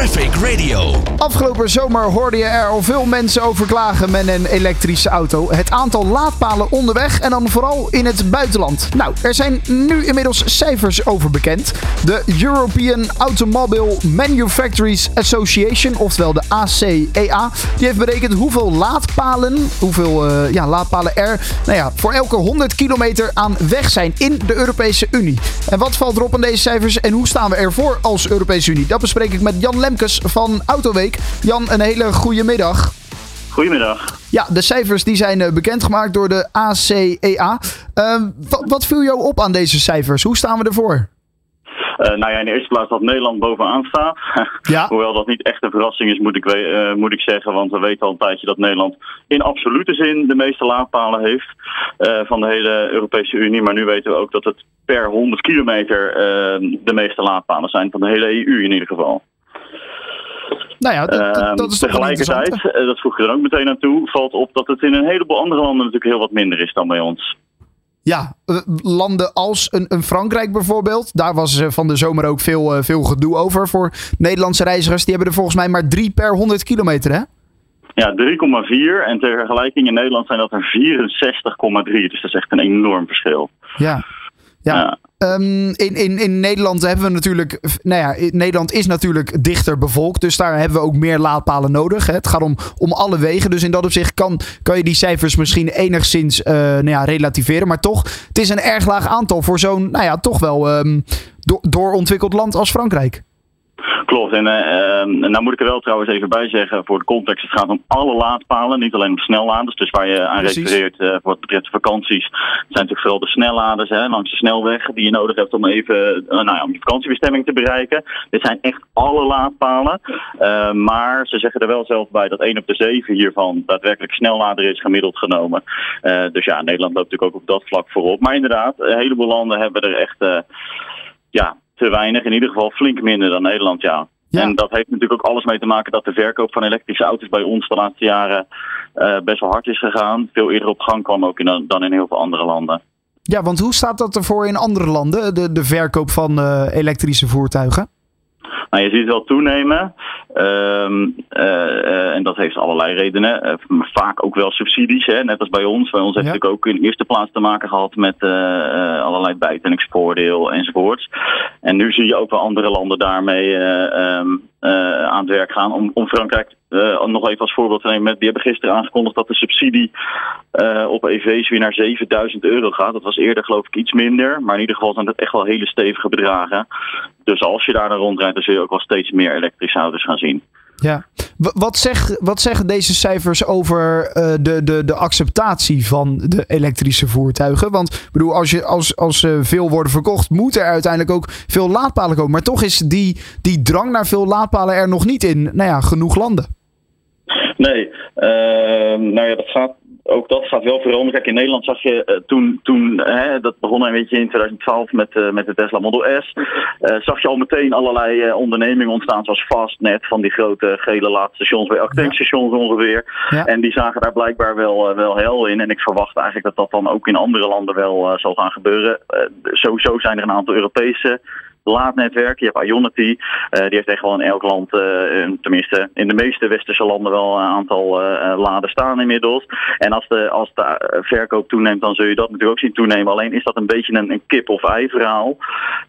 Traffic Radio. Afgelopen zomer hoorde je er al veel mensen over klagen met een elektrische auto. Het aantal laadpalen onderweg en dan vooral in het buitenland. Nou, er zijn nu inmiddels cijfers over bekend. De European Automobile Manufacturers Association, oftewel de ACEA, die heeft berekend hoeveel laadpalen, hoeveel uh, ja, laadpalen er nou ja, voor elke 100 kilometer aan weg zijn in de Europese Unie. En wat valt erop aan deze cijfers en hoe staan we ervoor als Europese Unie? Dat bespreek ik met Jan Lemkes van Autoweek. Jan, een hele goede middag. Goedemiddag. Ja, de cijfers die zijn eh, bekendgemaakt door de ACEA. Uh, wat, wat viel jou op aan deze cijfers? Hoe staan we ervoor? Uh, nou ja, in de eerste plaats dat Nederland bovenaan staat. Ja. Hoewel dat niet echt een verrassing is, moet ik, uh, moet ik zeggen. Want we weten al een tijdje dat Nederland in absolute zin de meeste laadpalen heeft uh, van de hele Europese Unie. Maar nu weten we ook dat het per 100 kilometer de meeste laadpalen zijn van de hele EU in ieder geval. Nou ja, dat, dat, dat is Tegelijkertijd, dat voeg je er ook meteen aan toe, valt op dat het in een heleboel andere landen natuurlijk heel wat minder is dan bij ons. Ja, landen als een, een, Frankrijk bijvoorbeeld. Daar was van de zomer ook veel, veel gedoe over voor Nederlandse reizigers. Die hebben er volgens mij maar drie per 100 kilometer, hè? Ja, 3,4. En ter vergelijking in Nederland zijn dat er 64,3. Dus dat is echt een enorm verschil. Ja, ja. Um, in, in, in Nederland hebben we natuurlijk. Nou ja, Nederland is natuurlijk dichter bevolkt. Dus daar hebben we ook meer laadpalen nodig. Hè. Het gaat om, om alle wegen. Dus in dat opzicht kan, kan je die cijfers misschien enigszins uh, nou ja, relativeren. Maar toch, het is een erg laag aantal voor zo'n, nou ja, toch wel um, do doorontwikkeld land als Frankrijk. Klopt. En uh, nou moet ik er wel trouwens even bij zeggen voor de context. Het gaat om alle laadpalen, niet alleen om snelladers. Dus waar je aan refereert uh, voor wat betreft vakanties. Het zijn natuurlijk vooral de snelladers hè, langs de snelweg die je nodig hebt om even uh, nou ja, om je vakantiebestemming te bereiken. Dit zijn echt alle laadpalen. maar ze zeggen er wel zelf bij dat 1 op de 7 hiervan daadwerkelijk snellader is gemiddeld genomen. dus ja, Nederland loopt natuurlijk ook op dat vlak voorop. Maar inderdaad, een heleboel landen hebben er echt ja, te weinig. In ieder geval flink minder dan Nederland, ja. En dat heeft natuurlijk ook alles mee te maken dat de verkoop van elektrische auto's bij ons de laatste jaren uh, best wel hard is gegaan. Veel eerder op gang kwam ook in, dan in heel veel andere landen. Ja, want hoe staat dat ervoor in andere landen, de, de verkoop van uh, elektrische voertuigen? Nou, je ziet het wel toenemen. Um, uh, en dat heeft allerlei redenen. Uh, vaak ook wel subsidies, hè? net als bij ons. Bij ons heeft ja. natuurlijk ook in eerste plaats te maken gehad met allerlei bijtellingsvoordeel enzovoorts. En nu zie je ook wel andere landen daarmee um, aan het werk gaan om, om Frankrijk nog even als voorbeeld te nemen. Die hebben gisteren aangekondigd dat de subsidie op EV's weer naar 7000 euro gaat. Dat was eerder geloof ik iets minder. Maar in ieder geval zijn dat echt wel hele stevige bedragen. Dus als je daar dan rondrijdt, dan zul je ook wel steeds meer elektrische auto's gaan zien. Ja, wat, zeg, wat zeggen deze cijfers over uh, de, de, de acceptatie van de elektrische voertuigen? Want ik bedoel, als, je, als, als uh, veel worden verkocht, moeten er uiteindelijk ook veel laadpalen komen. Maar toch is die, die drang naar veel laadpalen er nog niet in nou ja, genoeg landen. Nee, uh, nou ja, dat gaat, ook dat gaat wel veranderen. Kijk, in Nederland zag je uh, toen, toen hè, dat begon een beetje in 2012 met, uh, met de Tesla Model S, uh, zag je al meteen allerlei ondernemingen ontstaan, zoals Fastnet, van die grote gele laadstations bij tankstations ongeveer. Ja. En die zagen daar blijkbaar wel, wel hel in. En ik verwacht eigenlijk dat dat dan ook in andere landen wel zal gaan gebeuren. sowieso zijn er een aantal Europese laadnetwerk. Je hebt Ionity. Uh, die heeft echt wel in elk land, uh, tenminste in de meeste westerse landen, wel een aantal laden staan inmiddels. En als de, als de verkoop toeneemt, dan zul je dat natuurlijk ook zien toenemen. Alleen is dat een beetje een, een kip-of-ei verhaal.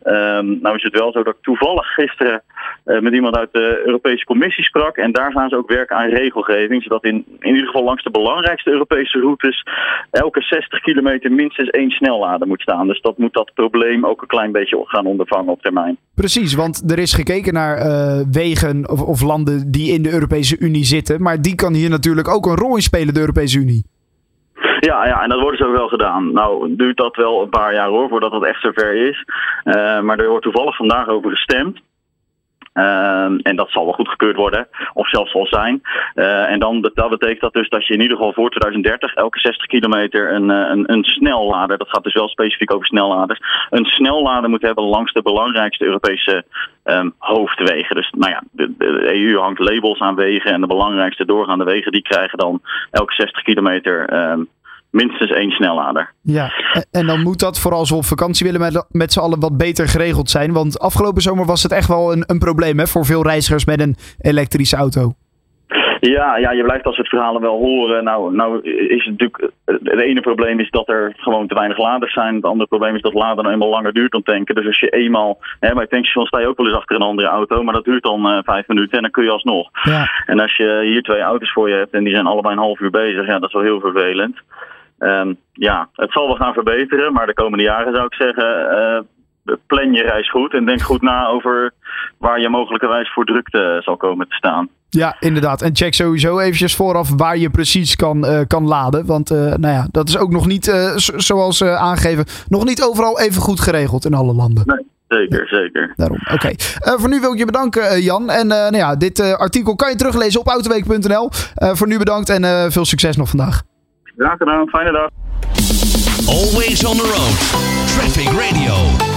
Um, nou is het wel zo dat ik toevallig gisteren met iemand uit de Europese Commissie sprak. En daar gaan ze ook werken aan regelgeving. Zodat in, in ieder geval langs de belangrijkste Europese routes elke 60 kilometer minstens één snellader moet staan. Dus dat moet dat probleem ook een klein beetje gaan ondervangen termijn. Precies, want er is gekeken naar uh, wegen of, of, landen die in de Europese Unie zitten. Maar die kan hier natuurlijk ook een rol in spelen, de Europese Unie. Ja, ja, en dat wordt zo wel gedaan. Nou, duurt dat wel een paar jaar hoor, voordat dat echt zover is. Uh, maar er wordt toevallig vandaag over gestemd. Uh, en dat zal wel goedgekeurd worden, of zelfs zal zijn. Uh, en dan dat betekent dat dus dat je in ieder geval voor 2030 elke 60 kilometer een, een, een snellader, dat gaat dus wel specifiek over snelladers, een snellader moet hebben langs de belangrijkste Europese um, hoofdwegen. Dus nou ja, de, EU hangt labels aan wegen en de belangrijkste doorgaande wegen die krijgen dan elke 60 kilometer um, minstens één snellader. Ja, en dan moet dat vooral als we op vakantie willen met, met z'n allen wat beter geregeld zijn. Want afgelopen zomer was het echt wel een, een probleem hè, voor veel reizigers met een elektrische auto. Ja, ja, je blijft als het verhalen wel horen. Nou, nou is het natuurlijk. Het ene probleem is dat er gewoon te weinig laders zijn. Het andere probleem is dat laden nou eenmaal langer duurt dan tanken. Dus als je eenmaal. Hè, bij tankstation sta je ook wel eens achter een andere auto. Maar dat duurt dan uh, vijf minuten en dan kun je alsnog. Ja. En als je hier twee auto's voor je hebt en die zijn allebei een half uur bezig. Ja, dat is wel heel vervelend. Um, ja, het zal wel gaan verbeteren. Maar de komende jaren zou ik zeggen. Uh, plan je reis goed en denk goed na over waar je mogelijkerwijs voor drukte zal komen te staan. Ja, inderdaad. En check sowieso eventjes vooraf waar je precies kan, uh, kan laden. Want uh, nou ja, dat is ook nog niet, zoals aangegeven, nog niet overal even goed geregeld in alle landen. Nee. Zeker, zeker. Daarom. Oké. Okay. voor nu wil ik je bedanken, Jan. En nou ja, dit artikel kan je teruglezen op autoweek.nl. voor nu bedankt en veel succes nog vandaag. Graag gedaan. Fijne dag. Always on the road. Traffic Radio.